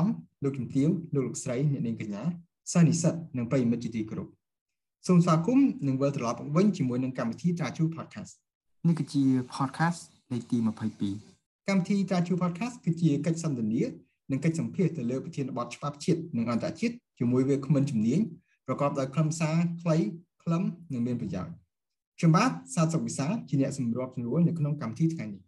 សូមជម្រាបសួរអាយឧត្តមលោកជំទាវលោកលោកស្រីអ្នកនាងកញ្ញាសានិសិទ្ធនិងប្រិយមិត្តជាទីគោរពសូមស្វាគមន៍និងវិលត្រឡប់មកវិញជាមួយនឹងកម្មវិធី Traju Podcast នេះគឺជា podcast លេខទី22កម្មវិធី Traju Podcast គឺជាកិច្ចសន្ទនានិងកិច្ចសម្ភាសទៅលើប្រធានបទច្បាប់ជាតិនិងអន្តរជាតិជាមួយវាគ្មិនជំនាញប្រកបដោយខ្លឹមសារខ្លីខ្លឹមនិងមានប្រយោជន៍ខ្ញុំបាទសាទសុកវិសាជាអ្នកសម្របសម្រួលនៅក្នុងកម្មវិធីថ្ងៃនេះ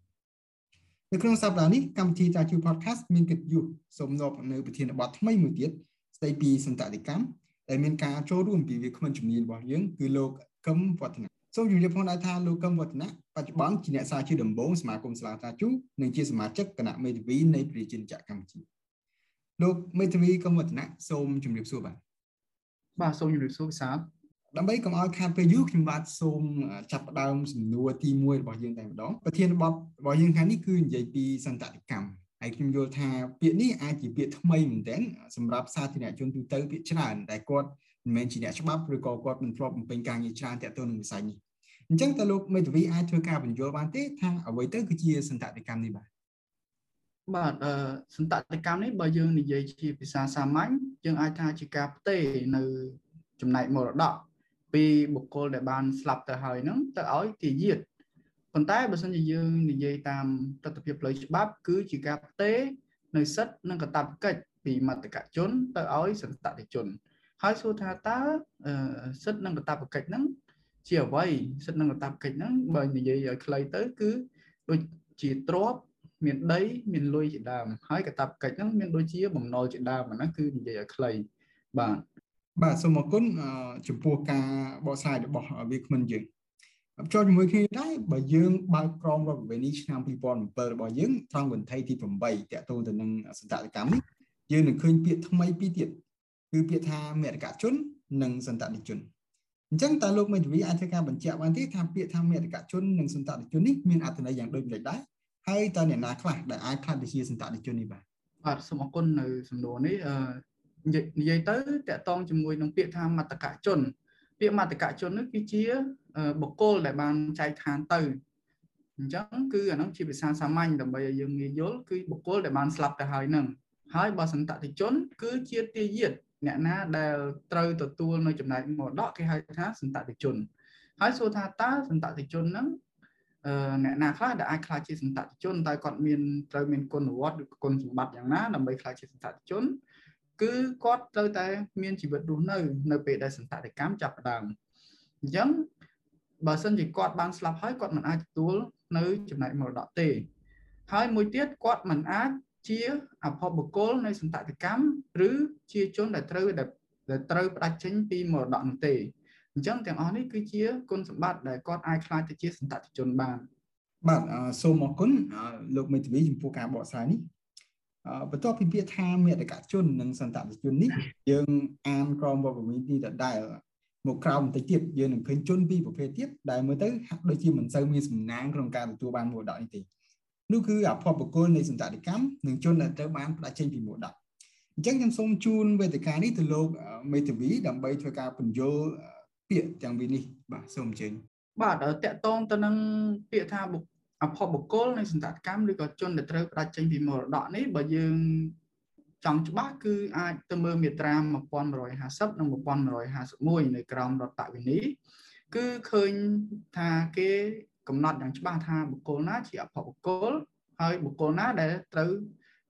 នៅក្នុងសប្តាហ៍នេះកម្មវិធីតាជូ podcast មានកិត្តិយសសូមនាំនៅប្រធានបទថ្មីមួយទៀតស្ដីពីសន្តតិកម្មដែលមានការចូលរួមពីវាគ្មិនជំនាញរបស់យើងគឺលោកកឹមវឌ្ឍនៈសូមជម្រាបផងដែរថាលោកកឹមវឌ្ឍនៈបច្ចុប្បន្នជាអ្នកសារជាដំបូងសមាគមសាលាតាជូនិងជាសមាជិកគណៈមេធាវីនៃប្រជាជាតិកម្ពុជាលោកមេធាវីកឹមវឌ្ឍនៈសូមជម្រាបសួរបាទបាទសូមជម្រាបសួរវិសាល ដើម្បីកុំឲ្យខាតពេលយូរខ្ញុំបាទសូមចាប់ផ្ដើមសំណួរទី1របស់យើងតែម្ដងប្រធានបទរបស់យើងខាងនេះគឺនិយាយពីសន្តតិកម្មហើយខ្ញុំយល់ថាពាក្យនេះអាចជាពាក្យថ្មីមែនទែនសម្រាប់សាធារណជនទូទៅពាក្យច្រើនតែគាត់មិនមែនជាអ្នកច្បាប់ឬក៏គាត់មិនធ្លាប់បំពេញការងារច្រើនទាក់ទងនឹងវិស័យនេះអញ្ចឹងតើលោកមេធាវីអាចធ្វើការបញ្យល់បានទេថាអ្វីទៅគឺជាសន្តតិកម្មនេះបាទបាទអឺសន្តតិកម្មនេះបើយើងនិយាយជាភាសាសាមញ្ញយើងអាចថាជាការផ្ទេរនៅចំណែកមរតក ពីបុគ្គលដែលបានស្លាប់ទៅហើយហ្នឹងទៅឲ្យទាយាទប៉ុន្តែបើសិនជាយើងនិយាយតាមទស្សនវិជ្ជាផ្លូវច្បាប់ គឺជាការផ្ទេរនៅសិទ្ធិនិងកាតព្វកិច្ចពីមតកជន ទៅឲ្យសន្តតិជន ហើយសួរថាតើសិទ្ធិនិងកាតព្វកិច្ចហ្នឹងជាអ្វីសិទ្ធិនិងកាតព្វកិច្ចហ្នឹងបើនិយាយឲ្យខ្លីទៅ គឺដូចជាទ្រព្យមានដី មានលុយជាដើមហើយកតបកិច្ចហ្នឹងមានដូចជាបំណុលជាដើមហ្នឹងគឺនិយាយឲ្យខ្លីបាទ បាទសូមអរគុណចំពោះការបកស្រាយរបស់វាគ្មិនយើងចូលជាមួយគ្នាដែរបើយើងបើកក្រមរដ្ឋវិន័យឆ្នាំ2007របស់យើងត្រង់វិន័យទី8តកតងទៅនឹងសន្តតកម្មនេះយើងនឹងឃើញពាក្យថ្មីពីរទៀតគឺពាក្យថាមេរកជននិងសន្តតិជនអញ្ចឹងតើលោកមេធាវីអាចធ្វើការបញ្ជាក់បានទេថាពាក្យថាមេរកជននិងសន្តតិជននេះមានអត្ថន័យយ៉ាងដូចម្តេចដែរហើយតើអ្នកណាខ្លះដែលអាចខ្លាចទៅជាសន្តតិជននេះបាទបាទសូមអរគុណនៅសំណួរនេះអឺ និយាយទៅតកតងជាមួយនឹងពាក្យថាមតកជន ពាក្យមតកជននេះគឺជាបុគ្គលដែលបានចែកឋានទៅអញ្ចឹងគឺអានោះជាភាសាសាមញ្ញដើម្បីឲ្យយើងងាយយល់គឺបុគ្គលដែលបានស្លាប់ទៅហើយនឹងហើយបើសន្តតិជន គឺជាទាយាទអ្នកណាដែលត្រូវទទួលនៅចំណែកមរតកគេហៅថាសន្តតិជន ហើយសួរថាតើសន្តតិជនហ្នឹងអឺអ្នកណាខ្លះដែលអាចខ្លាចជាសន្តតិជនតែគាត់មានត្រូវមានគុណវត្តឬគុណសម្បត្តិយ៉ាងណាដើម្បីខ្លាចជាសន្តតិជន គឺគាត់ត្រូវតែមានជីវិតរស់នៅ នៅពេលដែលសន្តតិកម្មចាប់ផ្ដើមអញ្ចឹងបើសិនជាគាត់បានស្លាប់ហើយគាត់មិនអាចទទួលនៅចំណែកមរតកទេ ហើយមួយទៀតគាត់មិនអាចជាអភ័ព្វបុគ្គលនៃសន្តតិកម្មឬជាជនដែលត្រូវដែលត្រូវផ្ដាច់ចេញពីមរតកនោះទេអញ្ចឹងទាំងអស់នេះគឺជាគុណសម្បត្តិដែលគាត់អាចខ្លាចទៅជាសន្តតិជនបានបាទសូមអរគុណលោកមេធាវីចំពោះការបកស្រាយនេះ បន្ទាប់ពីពាក្យថាមេតកជននិងសន្តតិជននេះយើងអានក្រមវប្បវិនីដដែលមកក្រោមបន្តិចទៀតយើងនឹងឃើញជនពីរប្រភេទទៀតដែលមើលទៅហាក់ដូចជាមិនសូវមានសំណាងក្នុងការទទួលបានមរតកនេះទេនោះគឺអភ័ព្វបុគ្គលនៃសន្តតិកម្មនិងជនដែលត្រូវបានផ្ដាច់ចេញពីមរតកអញ្ចឹងខ្ញុំសូមជូនវេទិកានេះទៅលោកមេធាវីដើម្បីធ្វើការបញ្យល់ពាក្យទាំងពីរនេះបាទសូមអញ្ជើញបាទតកតងទៅនឹងពាក្យថាបុគ្អភ័ព្វបុគ្គលនៃសន្តតកម្មឬក៏ជនដែលត្រូវផ្ដាច់ចេញពីមរតកនេះបើយើងចង់ច្បាស់គឺអាចទៅមើលមាត្រា1150និង1151នៅក្រមរដ្ឋវិន័យគឺឃើញថាគេកំណត់យ៉ាងច្បាស់ថាបុគ្គលណាជាអភ័ព្វបុគ្គលហើយបុគ្គលណាដែលត្រូវ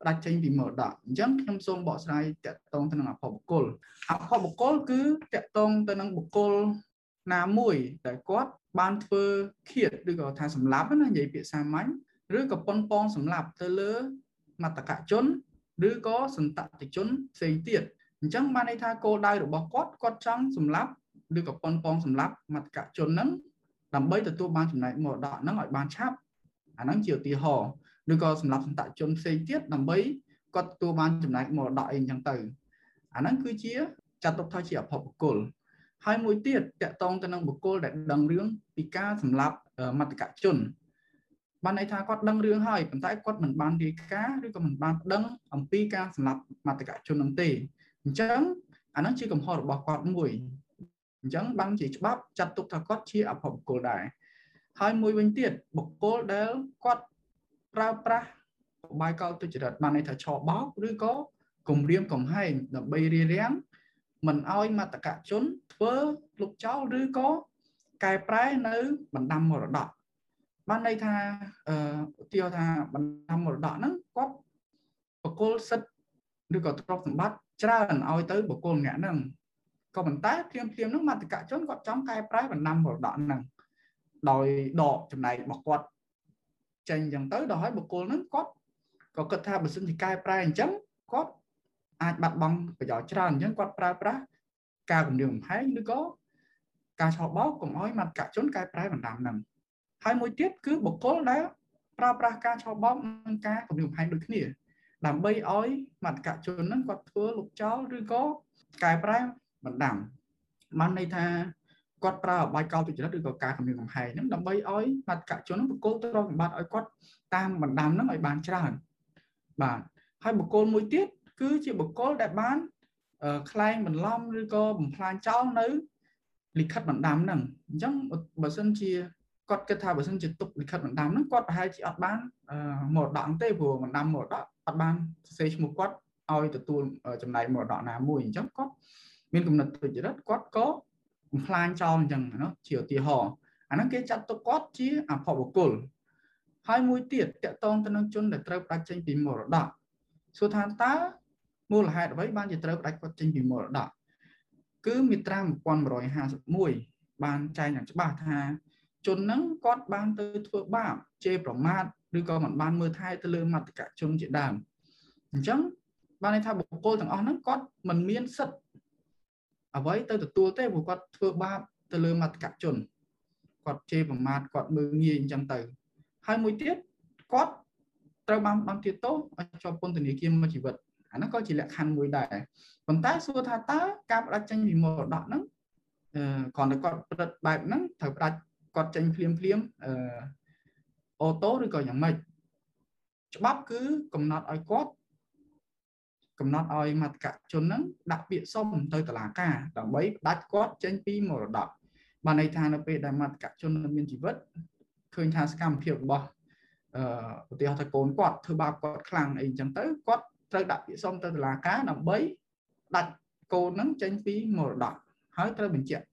ផ្ដាច់ចេញពីមរតកអញ្ចឹងខ្ញុំសូមបកស្រាយតកតងទៅនឹងអភ័ព្វបុគ្គលអភ័ព្វបុគ្គលគឺតកតងទៅនឹងបុគ្គលណាមួយដែលគាត់ បានធ្វើឃាតឬក៏ថាសម្លាប់ណានិយាយពាក្យសាមញ្ញឬក៏ប៉ុនប៉ងសម្លាប់ទៅលើមតកជនឬក៏សន្តតិជនផ្សេងទៀតអញ្ចឹងបានន័យថាគោលដៅរបស់គាត់គាត់ចង់សម្លាប់ឬក៏ប៉ុនប៉ងសម្លាប់មតកជនហ្នឹងដើម្បីទទួលបានចំណែកមរតកហ្នឹងឲ្យបានឆាប់អាហ្នឹងជាឧទាហរណ៍ឬក៏សម្រាប់សន្តជនផ្សេងទៀតដើម្បីគាត់ទទួលបានចំណែកមរតកអីអញ្ចឹងទៅអាហ្នឹងគឺជាចាត់ទុកថាជាអភ័ព្វបុគ្គល ហើយមួយទៀតតកតងទៅនឹងបុគ្គលដែលដឹងរឿងពីការសម្លាប់មតកជនបានន័យថាគាត់ដឹងរឿងហើយប៉ុន្តែគាត់មិនបានរាយការណ៍ឬក៏មិនបានដឹងអំពីការសម្លាប់មតកជននោះទេអញ្ចឹងអានោះជាកំហុសរបស់គាត់មួយអញ្ចឹងបានជាច្បាប់ចាត់ទុកថាគាត់ជាអភ័ព្វបុគ្គលដែរហើយមួយវិញទៀតបុគ្គលដែលគាត់ប្រើប្រាស់បាយកោទុច្ចរិតបានន័យថាឆបោកឬក៏គំរាមកំហែងដើម្បីរារាំង មិនឲ្យមតកជនធ្វើលុបចោលឬក៏កែប្រែនៅបណ្ដាំមរតកបានន័យថាអឺឧទាហរណ៍ថាបណ្ដាំមរតកហ្នឹងគាត់បកគលសិទ្ធឬក៏ទ្រព្យសម្បត្តិច្រើនឲ្យទៅបកគលម្នាក់ហ្នឹងក៏ប៉ុន្តែភ្លាមភ្លាមហ្នឹងមតកជនគាត់ចង់កែប្រែបណ្ដាំមរតកហ្នឹងដោយដកចំណែករបស់គាត់ចេញអញ្ចឹងទៅដល់ហើយបុគ្គលហ្នឹងគាត់ក៏គិតថាបើសិនជាកែប្រែអញ្ចឹងគាត់ អាចបាត់បង់ប្រយោជន៍ច្រើនអញ្ចឹងគាត់ប្រើប្រាស់ការគម្រាមកំហែងឬក៏ការឆោបោកកុំឲ្យមត្តកជនកែប្រែបណ្ដាំហ្នឹងហើយមួយទៀតគឺបុគ្គលដែលប្រើប្រាស់ការឆោបោកនិងការគម្រាមកំហែងដូចគ្នា ដើម្បីឲ្យមត្តកជនហ្នឹងគាត់ធ្វើលុបចោលឬក៏កែប្រែបណ្ដាំបានន័យថាគាត់ប្រើអបាយកោទុច្ចរិតឬក៏ការគម្រាមកំហែងហ្នឹងដើម្បីឲ្យមត្តកជនបុគ្គលទ្រព្យសម្បត្តិឲ្យគាត់តាមបណ្ដាំហ្នឹងឲ្យបានច្រើនបាទហើយបុគ្គលមួយទៀត គឺជាបុគ្គលដែលបានខ្លែងបន្លំឬក៏បំផ្លាញចោលនៅលិខិតបណ្ដាំហ្នឹងអញ្ចឹងបើសិនជាគាត់គិតថាបើសិនជាទុកលិខិតបណ្ដាំហ្នឹងគាត់ប្រហែលជាអត់បានមរតកទេព្រោះបណ្ដាំមរតកអត់បានសរសេរឈ្មោះគាត់ឲ្យទទួលចំណែកមរតកណាមួយអញ្ចឹងគាត់មានគំនិតទុច្ចរិតគាត់ក៏បំផ្លាញចោលអញ្ចឹងណាជាឧទាហរណ៍អាហ្នឹងគេចាត់ទុកគាត់ជាអភ័ព្វបុគ្គលហើយមួយទៀតតកតងទៅនឹងជនដែលត្រូវផ្ដាច់ចេញពីមរតកសួរថាតើ មូលហេតុអ្វីបានជាត្រូវផ្ដាច់គាត់ចេញពីមរតកគឺមាត្រា1151បានចែងយ៉ាងច្បាស់ថាជននឹងគាត់បានទៅធ្វើបាបជេរប្រមាថឬក៏មិនបានមើលថែទៅលើមត្តកជនជាដើមអញ្ចឹងបានន័យថាបុគ្គលទាំងអស់ហ្នឹងគាត់មិនមានសិទ្ធិអ្វីទៅទទួលទេព្រោះគាត់ធ្វើបាបទៅលើមត្តកជនគាត់ជេរប្រមាថគាត់មើលងាយអញ្ចឹងទៅ ហើយមួយទៀតគាត់ត្រូវបានបានទៀតទោសឲ្យជាប់ពន្ធនាគារមួយជីវិត អាហ្នឹងក៏ជាលក្ខខណ្ឌមួយដែរប៉ុន្តែសួរថាតើការបដិចេញពីមរតកហ្នឹងអឺគ្រាន់តែគាត់ព្រឹត្តបែបហ្នឹងត្រូវផ្ដាច់គាត់ចេញភ្លាមភ្លាមអឺអូតូឬក៏យ៉ាងម៉េចច្បាប់គឺកំណត់ឲ្យគាត់កំណត់ឲ្យមតកជនហ្នឹងដាក់ពាក្យសុំទៅតុលាការដើម្បីផ្ដាច់គាត់ចេញពីមរតកបានន័យថានៅពេលដែលមតកជនមានជីវិតឃើញថាសកម្មភាពរបស់អឺឧទាហរណ៍ថាកូនគាត់ធ្វើបាបគាត់ខ្លាំងអីអញ្ចឹងទៅគាត់ ត្រូវដាក់ពាក្យសុំទៅតុលាការដើម្បីដាច់កូនហ្នឹងចេញពីមរតកហើយត្រូវបញ្ជាក់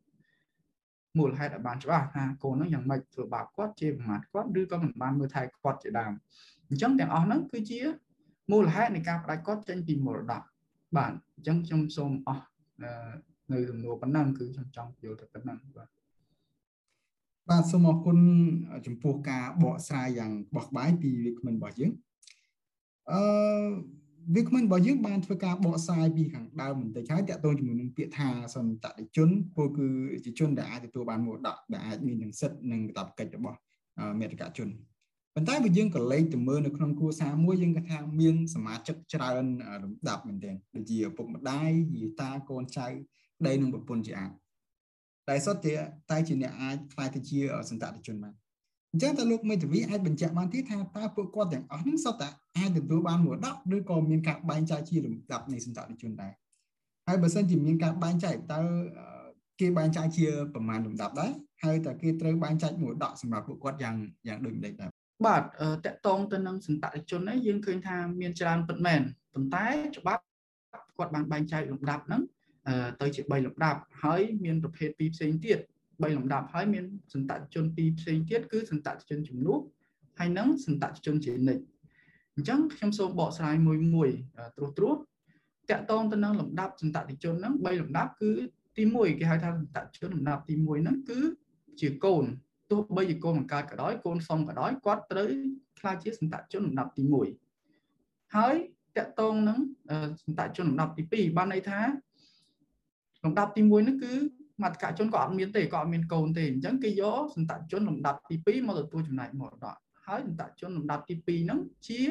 មូលហេតុឲ្យបានច្បាស់ថាកូនហ្នឹងយ៉ាងម៉េចធ្វើបាបគាត់ជាប្រមាថគាត់ឬក៏មិនបានមើលថែគាត់ជាដើមអញ្ចឹងទាំងអស់ហ្នឹងគឺជាមូលហេតុនៃការផ្ដាច់គាត់ចេញពីមរតកបាទអញ្ចឹងខ្ញុំសូមអស់នៅសំណួរប៉ុណ្ណឹងគឺខ្ញុំចង់យល់តែប៉ុណ្ណឹងបាទបាទសូមអរគុណចំពោះការបកស្រាយយ៉ាងបោះក្បាយពីវាគ្មិនរបស់យើងអឺ វាគ្មិនរបស់យើងបានធ្វើការបកស្រាយពីខាងដើមបន្តិចហើយតកតងជាមួយនឹងពាក្យថាសន្តតិជនពលគឺជាជនដែលអាចទទួលបានមរតកដែលអាចមាននឹងសិទ្ធិនិងកាតព្វកិច្ចរបស់មេត្តកជនប៉ុន្តែបើយើងក៏លេខទៅមើលនៅក្នុងគ្រួសារមួយយើងគាត់ថាមានសមាជិកច្រើនលំដាប់មែនទែនដូចជាឪពុកម្ដាយយាយតាកូនចៅប្តីនិងប្រពន្ធជាអាចតែសុទ្ធតែតែជាអ្នកអាចខ្លាយទៅជាសន្តតិជនបាន អញ្ចឹងតើលោកមេធាវីអាចបញ្ជាក់បានទៀតថាតើពួកគាត់ទាំងអស់ហ្នឹងសុទ្ធតែអាចទទួលបានមរតកឬក៏មានការបែងចែកជាលំដាប់នៃសន្តតិជនដែរហើយបើសិនជាមានការបែងចែកតើគេបែងចែកជាប្រមាណលំដាប់ដែរហើយតើគេត្រូវបែងចែកមរតកសម្រាប់ពួកគាត់យ៉ាងយ៉ាងដូចម្តេចដែរបាទតកតងទៅនឹងសន្តតិជននេះយើងឃើញថាមានច្រើនពិតមែនប៉ុន្តែច្បាប់គាត់បានបែងចែកលំដាប់ហ្នឹងទៅជា3លំដាប់ហើយមានប្រភេទពីរផ្សេងទៀត 3លំដាប់ហើយមានសន្តតិជនពីរផ្សេងទៀតគឺសន្តតិជនជំនួសហើយនិងសន្តតិជនជានិច្ចអញ្ចឹងខ្ញុំសូមបកស្រាយមួយមួយត្រួសត្រាសតកតងទៅនឹងលំដាប់សន្តតិជនហ្នឹង3លំដាប់គឺទី1គេហៅថាសន្តតិជនលំដាប់ទី1ហ្នឹងគឺជាកូនទោះបីជាកូនបង្កើតក៏ដោយកូនសុំក៏ដោយគាត់ត្រូវខ្លាចជាសន្តជនលំដាប់ទី1ហើយតកតងនឹងសន្តជនលំដាប់ទី2បានន័យថាលំដាប់ទី1នេះគឺ មត្តកជនក៏អត់មានទេក៏អត់មានកូនទេអញ្ចឹងគេយកសន្តជនលំដាប់ទី2មកទទួលចំណែកមរតកហើយសន្តជនលំដាប់ទី2ហ្នឹងជា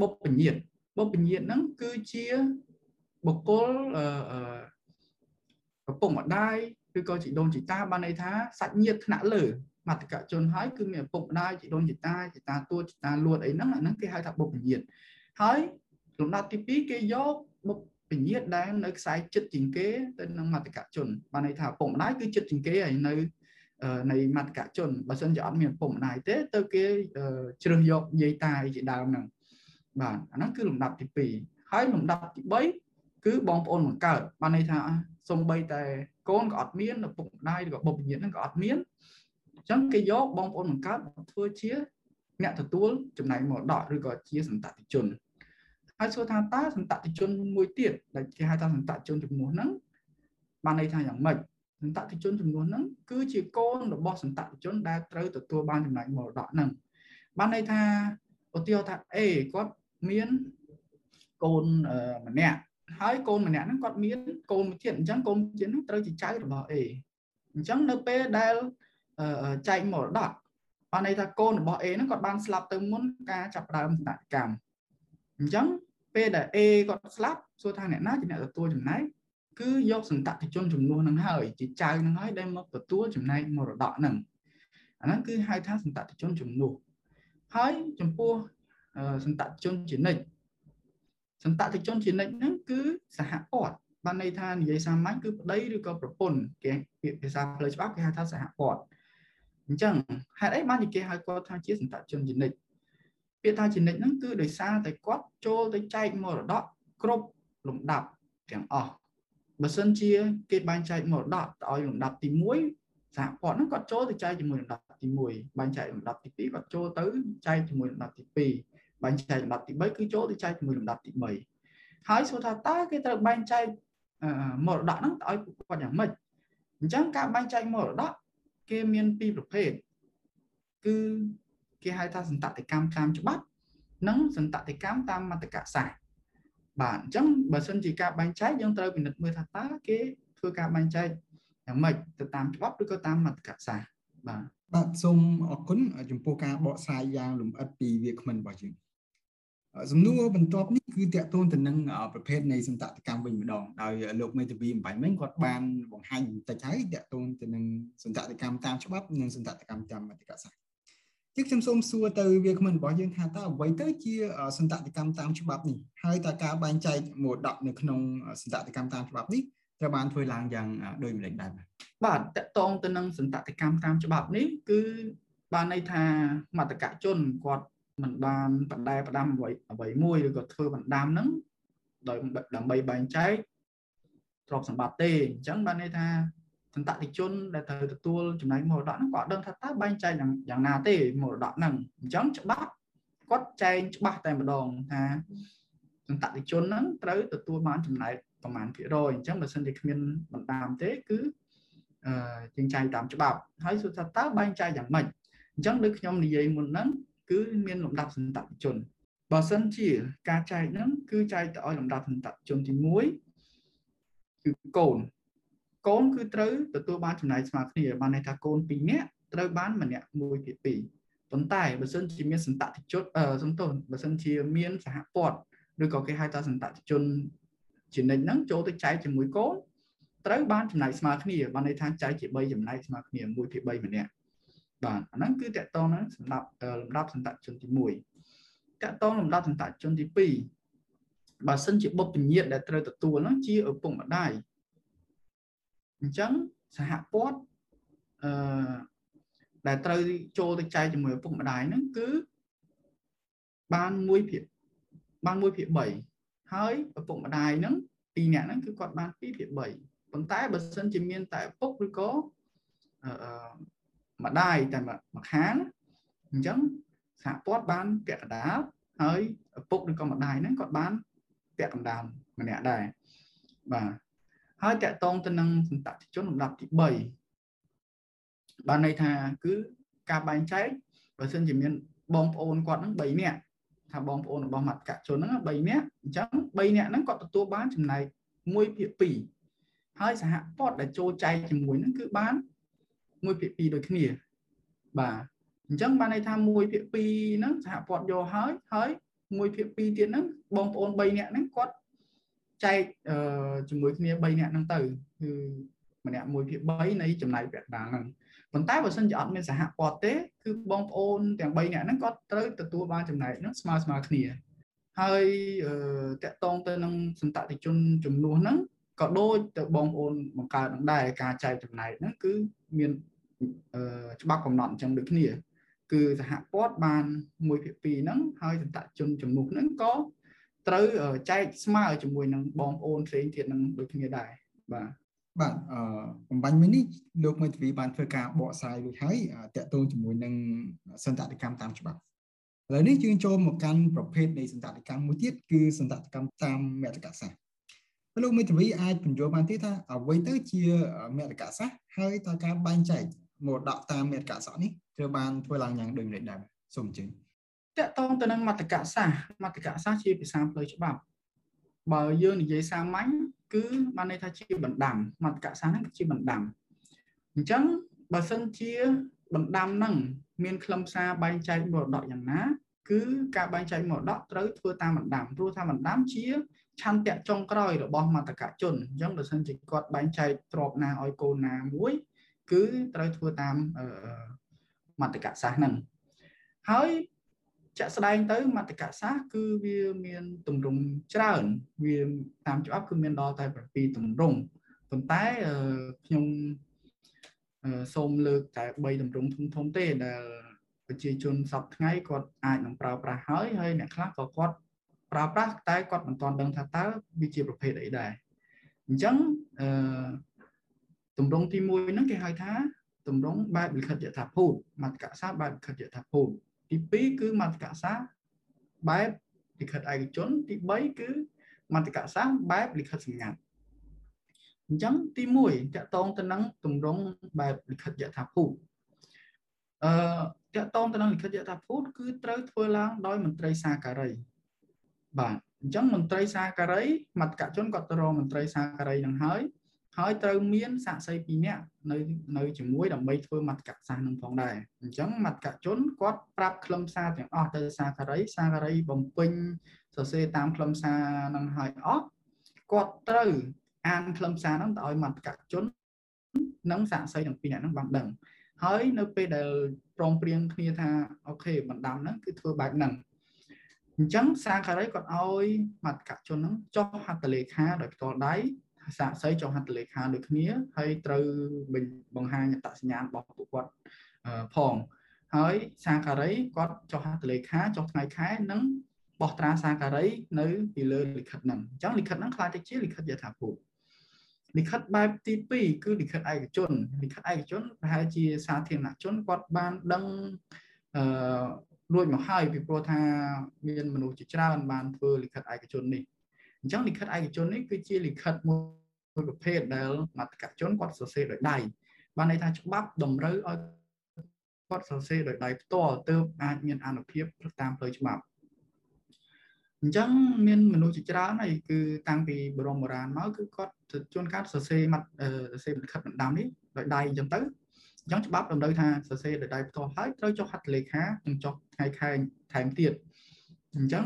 បុព្វញាតបុព្វញាតហ្នឹងគឺជាបុគ្គលអឺប្រពន្ធម្ដាយឬក៏ជីដូនជីតាបានន័យថាសាច់ញាតិថ្នាក់លើមត្តកជនហើយគឺមានឪពុកម្ដាយជីដូនជីតាជីតាទួជីតាលួតអីហ្នឹងអាហ្នឹងគេហៅថាបុព្វញាតហើយលំដាប់ទី2គេយកបុព្វ ពញាតដែលនៅខ្សែចិត្តជាងគេទៅនឹងមត្តកជនបានន័យថាពុកម្ដាយគឺចិត្តជាងគេហើយនៅនៃមត្តកជនបើសិនជាអត់មានពុកម្ដាយទេទៅគេជ្រើសយកយាយតាជាដើមហ្នឹងបាទអាហ្នឹងគឺលំដាប់ទី2ហើយលំដាប់ទី3គឺបងប្អូនបង្កើតបានន័យថាសំបីតែកូនក៏អត់មានឪពុកម្ដាយឬក៏បុព្វញាតិហ្នឹងក៏អត់មានអញ្ចឹងគេយកបងប្អូនបង្កើតមកធ្វើជាអ្នកទទួលចំណែកមរតកឬក៏ជាសន្តតិជន ហើយសួរថាតើសន្តតិជនមួយទៀតដែលគេហៅថាសន្តតិជនចំនួនហ្នឹងបានន័យថាយ៉ាងម៉េចសន្តតិជនចំនួនហ្នឹងគឺជាកូនរបស់សន្តតិជនដែលត្រូវទទួលបានចំណែកមរតកហ្នឹងបានន័យថាឧទាហរណ៍ថា A គាត់មានកូនម្នាក់ហើយកូនម្នាក់ហ្នឹងគាត់មានកូនមួយទៀតអញ្ចឹងកូនទៀតហ្នឹងត្រូវជាចៅរបស់ A អញ្ចឹងនៅពេលដែលចែកមរតកបានន័យថាកូនរបស់ A ហ្នឹងគាត់បានស្លាប់ទៅមុនការចាប់ផ្ដើមសកម្មកម្ម អញ្ចឹងពេលដែល A គាត់ស្លាប់សួរថាអ្នកណាជាអ្នកទទួលចំណែកគឺយកសន្តតិជនចំនួនហ្នឹងហើយជាចៅហ្នឹងហើយដែលមកទទួលចំណែកមរតកហ្នឹងអាហ្នឹងគឺហៅថាសន្តតិជនចំនួនហើយចំពោះសន្តតិជនជានិច្ចសន្តតិជនជានិច្ចហ្នឹងគឺសហព័ន្ធបានន័យថានិយាយសាមញ្ញគឺប្តីឬក៏ប្រពន្ធគេពាក្យភាសាផ្លូវច្បាប់គេហៅថាសហព័ន្ធអញ្ចឹងហេតុអីបានគេហៅគាត់ថាជាសន្តជនជានិច្ច ពាក្យថាជានិច្ចហ្នឹងគឺដោយសារតែគាត់ចូលទៅចែកមរតកគ្រប់លំដាប់ទាំងអស់បើសិនជាគេបែងចែកមរតកទៅឲ្យលំដាប់ទី1សហព័ន្ធហ្នឹងគាត់ចូលទៅចែកជាមួយលំដាប់ទី1បែងចែកលំដាប់ទី2គាត់ចូលទៅចែកជាមួយលំដាប់ទី2បែងចែកលំដាប់ទី3គឺចូលទៅចែកជាមួយលំដាប់ទី3ហើយសួរថាតើគេត្រូវបែងចែកមរតកហ្នឹងទៅឲ្យគាត់យ៉ាងម៉េចអញ្ចឹងការបែងចែកមរតកគេមានពីរប្រភេទគឺ គេហៅថាសន្តតិកម្មតាមច្បាប់និងសន្តតិកម្មតាមមតកសាស្ត្របាទអញ្ចឹងបើសិនជាការបែងចែកយើងត្រូវពិនិត្យមើលថាតើគេធ្វើការបែងចែកយ៉ាងម៉េចទៅតាមច្បាប់ឬក៏តាមមតកសាស្ត្របាទបាទសូមអរគុណចំពោះការបកស្រាយយ៉ាងលម្អិតពីវាគ្មិនរបស់យើងសំណួរបន្ទាប់នេះគឺតកតូនទៅនឹងប្រភេទនៃសន្តតកម្មវិញម្ដងដោយលោកមេធាវីអំបញ្ញមិញគាត់បានបង្ហាញបន្តិចហើយតកតូនទៅនឹងសន្តតកម្មតាមច្បាប់និងសន្តតកម្មតាមមតិកសាស្ត្រ ជាខ្ញុំសូមសួរទៅវាគ្មិនរបស់យើងថាតើអ្វីទៅជាសន្តតកម្មតាមច្បាប់នេះហើយតើការបែងចែកមរតកនៅក្នុងសន្តតកម្មតាមច្បាប់នេះត្រូវបានធ្វើឡើងយ៉ាងដូចម្តេចដែរបាទតកតងទៅនឹងសន្តតកម្មតាមច្បាប់នេះគឺបានន័យថាមតកជនគាត់មិនបានបដែផ្ដាំអ្វីអ្វីមួយឬក៏ធ្វើបណ្ដាំហ្នឹងដោយដើម្បីបែងចែកទ្រព្យសម្បត្តិទេអញ្ចឹងបានន័យថា សន្តតិជនដែលត្រូវទទួលចំណែកមរតកហ្នឹងក៏អត់ដឹងថាតើបែងចែកយ៉ាងយ៉ាងណាទេមរតកហ្នឹងអញ្ចឹងច្បាប់គាត់ចែងច្បាស់តែម្ដងថាសន្តតិជនហ្នឹងត្រូវទទួលបានចំណែកប្រមាណភាគរយអញ្ចឹងបើសិនជាគ្មានបណ្ដាំទេគឺអឺជាងចែកតាមច្បាប់ហើយសួរថាតើបែងចែកយ៉ាងម៉េចអញ្ចឹងដូចខ្ញុំនិយាយមុនហ្នឹងគឺមានលំដាប់សន្តតិជនបើសិនជាការចែកហ្នឹងគឺចែកទៅឲ្យលំដាប់សន្តតិជនទី1គឺកូន កូនគឺត្រូវទទួលបានចំណាយស្មើគ្នាបានន័យថាកូន2នាក់ត្រូវបានម្នាក់1ភាគ2ប៉ុន្តែបើសិនជាមានសន្តតិជនអឺសំទោសបើសិនជាមានសហព័ន្ធឬក៏គេហៅថាសន្តតិជនជានិច្ចហ្នឹងចូលទៅចែកជាមួយកូនត្រូវបានចំណាយស្មើគ្នាបានន័យថាចែកជា3ចំណែកស្មើគ្នា1ភាគ3ម្នាក់បាទអាហ្នឹងគឺតកតងនឹងសម្រាប់លំដាប់សន្តជនទី1តកតងលំដាប់សន្តជនទី2បើសិនជាបុព្វញាតដែលត្រូវទទួលហ្នឹងជាឪពុកម្ដាយ អញ្ចឹងសហព័ន្ធអឺដែលត្រូវចូលទៅចែកជាមួយឪពុកម្ដាយហ្នឹងគឺបាន1ភាគបាន1ភាគ3ហើយឪពុកម្ដាយហ្នឹងពីរនាក់ហ្នឹងគឺគាត់បាន2ភាគ3ប៉ុន្តែបើសិនជាមានតែឪពុកឬក៏អឺម្ដាយតែម្ខាងអញ្ចឹងសហព័ន្ធបានពាក់កណ្ដាលហើយឪពុកឬក៏ម្ដាយហ្នឹងគាត់បានពាក់កណ្ដាលម្នាក់ដែរបាទ ហើយតកតងទៅនឹងសន្តតិជនលំដាប់ទី3បានន័យថាគឺការបែងចែកបើសិនជាមានបងប្អូនគាត់ហ្នឹង3នាក់ថាបងប្អូនរបស់មត្តកជនហ្នឹង3នាក់អញ្ចឹង3នាក់ហ្នឹងគាត់ទទួលបានចំណែក1ភាគ2ហើយសហព័ន្ធដែលចូលចែកជាមួយហ្នឹងគឺបាន1ភាគ2ដូចគ្នាបាទអញ្ចឹងបានន័យថា1ភាគ2ហ្នឹងសហព័ន្ធយកហើយហើយ1ភាគ2ទៀតហ្នឹងបងប្អូន3នាក់ហ្នឹងគាត់ ចែកជាមួយគ្នា3នាក់ហ្នឹងទៅគឺម្នាក់1ភាគ3នៃចំណាយពាក់កណ្ដាលហ្នឹងប៉ុន្តែបើសិនជាអត់មានសហព័ន្ធទេគឺបងប្អូនទាំង3នាក់ហ្នឹងគាត់ត្រូវទទួលបានចំណែកហ្នឹងស្មើស្មើគ្នាហើយតកតងទៅនឹងសន្តតិជនចំនួនហ្នឹងក៏ដូចទៅបងប្អូនបង្កើតនឹងដែរការចែកចំណែកហ្នឹងគឺមានច្បាប់កំណត់អញ្ចឹងដូចគ្នា គឺសហព័ន្ធបាន1ភាគ2ហ្នឹងហើយសន្តជនចំនួនហ្នឹងក៏ ត្រូវចែកស្មើជាមួយនឹងបងប្អូនផ្សេងទៀតនឹងដូចគ្នាដែរបាទបាទអឺបំបញ្ញមិញនេះលោកមេធាវីបានធ្វើការបកស្រាយរួចហើយតកតងជាមួយនឹងសន្តតិកម្មតាមច្បាប់ឥឡូវនេះយើងចូលមកកាន់ប្រភេទនៃសន្តតិកម្មមួយទៀតគឺសន្តតិកម្មតាមមតិកសាស្ត្រលោកមេធាវីអាចបញ្យល់បានទេថាអ្វីទៅជាមតិកសាស្ត្រហើយតើការបែងចែកមរតកតាមមតិកសាស្ត្រនេះត្រូវបានធ្វើឡើងយ៉ាងដូចម្តេចដែរសូមអញ្ជើញ តកតងទៅនឹងមតិកសាស្ត្រមតិកសាស្ត្រជាភាសាផ្លូវច្បាប់បើយើងនិយាយសាមញ្ញគឺបានន័យថាជាបណ្ដាំមតិកសាស្ត្រហ្នឹងជាបណ្ដាំអញ្ចឹងបើសិនជាបណ្ដាំហ្នឹងមានខ្លឹមសារបែងចែកមរតកយ៉ាងណាគឺការបែងចែកមរតកត្រូវធ្វើតាមបណ្ដាំព្រោះថាបណ្ដាំជាឆន្ទៈចុងក្រោយរបស់មតកជនអញ្ចឹងបើសិនជាគាត់បែងចែកទ្របណាឲ្យកូនណាមួយ គឺត្រូវធ្វើតាមមតកសាសហ្នឹងហើយ ចាក់ស្ដែងទៅមតកសាសគឺវាមានទម្រង់ច្រើនវាតាមច្បាប់គឺមានដល់តែ7ទម្រង់ប៉ុន្តែខ្ញុំសូមលើកតែ3ទម្រង់ធំធំទេដែលប្រជាជនសពថ្ងៃគាត់អាចនឹងប្រើប្រាស់ហើយហើយអ្នកខ្លះក៏គាត់ប្រើប្រាស់តែគាត់មិនទាន់ដឹងថាតើវាជាប្រភេទអីដែរអញ្ចឹងអឺទម្រង់ទី1ហ្នឹងគេហៅថាទម្រង់បែបលិខិតយថាភូតមតកសាបែបលិខិតយថាភូត ទី2គឺមតកសាបែបលិខិតឯកជនទី3គឺមតកសាបែបលិខិតសម្ងាត់អញ្ចឹងទី1តកតងទៅនឹងទម្រង់បែបលិខិតយថាភូតអឺតកតងទៅនឹងលិខិតយថាភូតគឺត្រូវធ្វើឡើងដោយមន្ត្រីសាការីបាទអញ្ចឹងមន្ត្រីសាការីមត្តកជនគាត់ទៅរកមន្ត្រីសាការីនឹងហើយ ហើយត្រូវមានសាក្សី2នាក់នៅនៅជាមួយដើម្បីធ្វើមត្តកសាសនឹងផងដែរអញ្ចឹងមត្តកជនគាត់ប្រាប់ខ្លឹមសារទាំងអស់ទៅសាការីសាការីបំពេញសរសេរតាមខ្លឹមសារនឹងហើយអស់គាត់ត្រូវអានខ្លឹមសារហ្នឹងទៅឲ្យមត្តកជននិងសាក្សីទាំងពីរនាក់ហ្នឹងបានដឹងហើយនៅពេលដែលព្រមព្រៀងគ្នាថាអូខេបណ្ដាំហ្នឹងគឺធ្វើបែបហ្នឹងអញ្ចឹងសាខារីគាត់ឲ្យមត្តកជនហ្នឹងចុះហត្ថលេខាដោយផ្ទាល់ដៃ សាក្សីចុះហត្ថលេខាដូចគ្នាហើយត្រូវបង្ហាញអត្តសញ្ញាណរបស់ពួកគាត់ផងហើយសាការីគាត់ចុះហត្ថលេខាចុះថ្ងៃខែនិងបោះត្រាសាការីនៅពីលើលិខិតហ្នឹងអញ្ចឹងលិខិតហ្នឹងខ្លាចទៅជាលិខិតយថាភូតលិខិតបែបទី2គឺលិខិតឯកជនលិខិតឯកជនប្រហែលជាសាធារណជនគាត់បានដឹងអឺរួចមកហើយពីព្រោះថាមានមនុស្សជាច្រើនបានធ្វើលិខិតឯកជននេះ អញ្ចឹងលិខិតឯកជននេះគឺជាលិខិតមួយប្រភេទដែលមតកជនគាត់សរសេរដោយដៃបានន័យថាច្បាប់តម្រូវឲ្យគាត់សរសេរដោយដៃផ្ទាល់ទើបអាចមានអនុភាពតាមផ្លូវច្បាប់អញ្ចឹងមានមនុស្សជាច្រើនហើយគឺតាំងពីបរមបុរាណមកគឺគាត់ជួនកាលសរសេរមកសរសេរលិខិតបណ្ដាំនេះដោយដៃអញ្ចឹងទៅអញ្ចឹងច្បាប់តម្រូវថាសរសេរដោយដៃផ្ទាល់ហើយត្រូវចុះហត្ថលេខានិងចុះថ្ងៃខែថែមទៀតអញ្ចឹង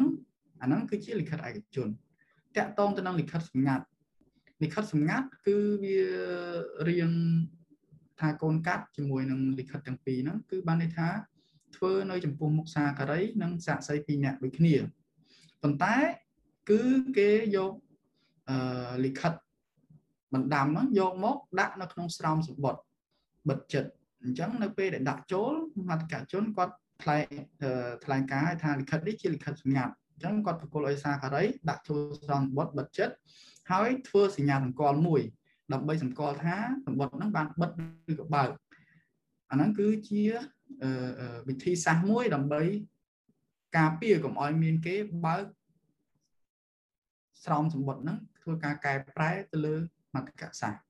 អាហ្នឹងគឺជាលិខិតឯកជន តាក់ទងទៅនឹងលិខិតសម្ងាត់លិខិតសម្ងាត់គឺវារៀងថាកូនកាត់ជាមួយនឹងលិខិតទាំងពីរហ្នឹងគឺបានន័យថាធ្វើនៅចំពោះមុខសាការីនិងសាក្សីពីរនាក់ដូចគ្នាប៉ុន្តែគឺគេយកអឺលិខិតបណ្ដាំហ្នឹងយកមកដាក់នៅក្នុងស្រោមសម្បត្តិបិទចិត្តអញ្ចឹងនៅពេលដែលដាក់ចូលមត្តកជនគាត់ថ្លែងថ្លែងការណ៍ថាលិខិតនេះជាលិខិតសម្ងាត់ អញ្ចឹងគាត់ប្រគល់ឲ្យសាការីដាក់ចូលស្រង់បត់បិទចិត្តហើយធ្វើសញ្ញាសម្គាល់មួយ ដើម្បីសម្គាល់ថាសម្បត្តិហ្នឹងបានបិទឬក៏បើកអាហ្នឹងគឺជាវិធីសាស្ត្រមួយដើម្បីការពារកុំឲ្យមានគេបើកស្រោមសម្បត្តិហ្នឹងធ្វើការកែប្រែទៅលើមត្តកសាស្ត្រ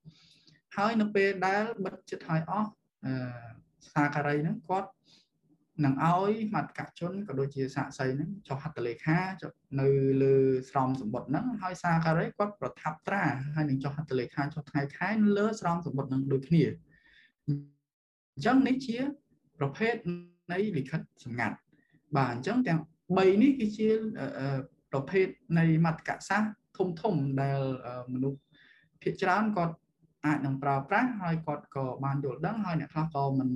ហើយនៅពេលដែលបិទចិត្តហើយអស់អឺសាការីហ្នឹងគាត់ នឹងឲ្យមត្តកជនក៏ដូចជាសាកសីហ្នឹងចុះហត្ថលេខានៅលើស្រោមសម្បត្តិហ្នឹងហើយសាការីគាត់ប្រថាប់ត្រាហើយនឹងចុះហត្ថលេខាចុះថ្ងៃខែលើស្រោមសម្បត្តិហ្នឹងដូចគ្នាអញ្ចឹងនេះជាប្រភេទនៃលិខិតសម្ងាត់បាទអញ្ចឹងទាំង3នេះគឺជាប្រភេទនៃមត្តកសាសធំធំដែលមនុស្សភាគច្រើនគាត់អាចនឹងប្រើប្រាស់ហើយគាត់ក៏បានយល់ដឹងហើយអ្នកខ្លះក៏មិន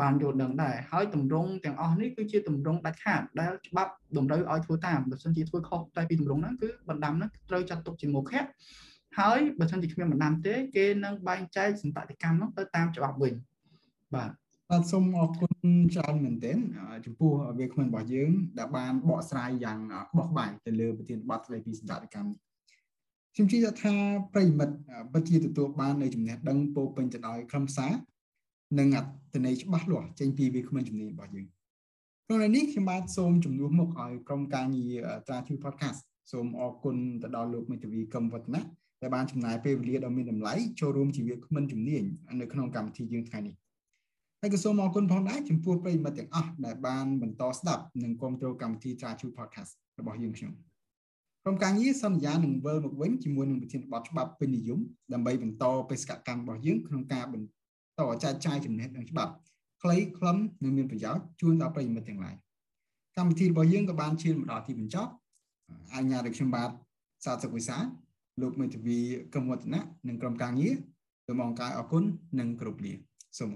បានយល់ដឹងដែរហើយតម្រងទាំងអស់នេះគឺជាតម្រងដាច់ខាតដែលច្បាប់តម្រូវឲ្យធ្វើតាមបើមិនជាធ្វើខុសតែពីតម្រងហ្នឹងគឺបណ្ដាំហ្នឹងត្រូវចាត់ទុកជាមុខៈហើយបើមិនជាគ្មានបណ្ដាំទេគេនឹងបែងចែកសន្តតិកម្មហ្នឹងទៅតាមច្បាប់វិញបាទបាទសូមអរគុណច្រើនមែនទែនចំពោះវាគ្មិនរបស់យើងដែលបានបកស្រាយយ៉ាងបោះបាយទៅលើប្រធានបទស្ដីពីសន្តិកម្មខ្ញុំជឿថាប្រិមិត្តពិតជាទទួលបាននៅចំណេះដឹងពោពេញទៅដោយខ្លឹមសារ និងអត្ថន័យច្បាស់លាស់ចេញពីវាគ្មិនជំនាញរបស់យើងក្នុងនេះខ្ញុំបាទសូមជំនួសមុខឲ្យក្រុមការងារត្រាជូ podcast សូមអរគុណទៅដល់លោកមេធាវីកឹមវឌ្ឍនៈដែលបានចំណាយពេលវេលាដ៏មានតម្លៃចូលរួមជាវាគ្មិនជំនាញនៅក្នុងកម្មវិធីយើងថ្ងៃនេះហើយក៏សូមអរគុណផងដែរចំពោះប្រិយមិត្តទាំងអស់ដែលបានបន្តស្ដាប់និងគាំទ្រកម្មវិធីត្រាជូ podcast របស់យើងខ្ញុំក្រុមការងារសន្យានឹងវិលមកវិញជាមួយនឹងវិធានបទច្បាប់ពេញនិយមដើម្បីបន្តបេសកកម្មរបស់យើងក្នុងការបន្ត ចែកចាយចំណេះដឹងច្បាប់ខ្លីខ្លឹមនិងមានប្រយោជន៍ជូនដល់ប្រិយមិត្តទាំងឡាយកម្មវិធីរបស់យើងក៏បានឈានមកដល់ទីបញ្ចប់អញ្ញាតខ្ញុំបាទសាទសុកវិសាលោកមេធាវីកឹមវឌ្ឍនៈនិងក្រុមការងារសូមអរកាយអរគុណនិងគោរពលាសូម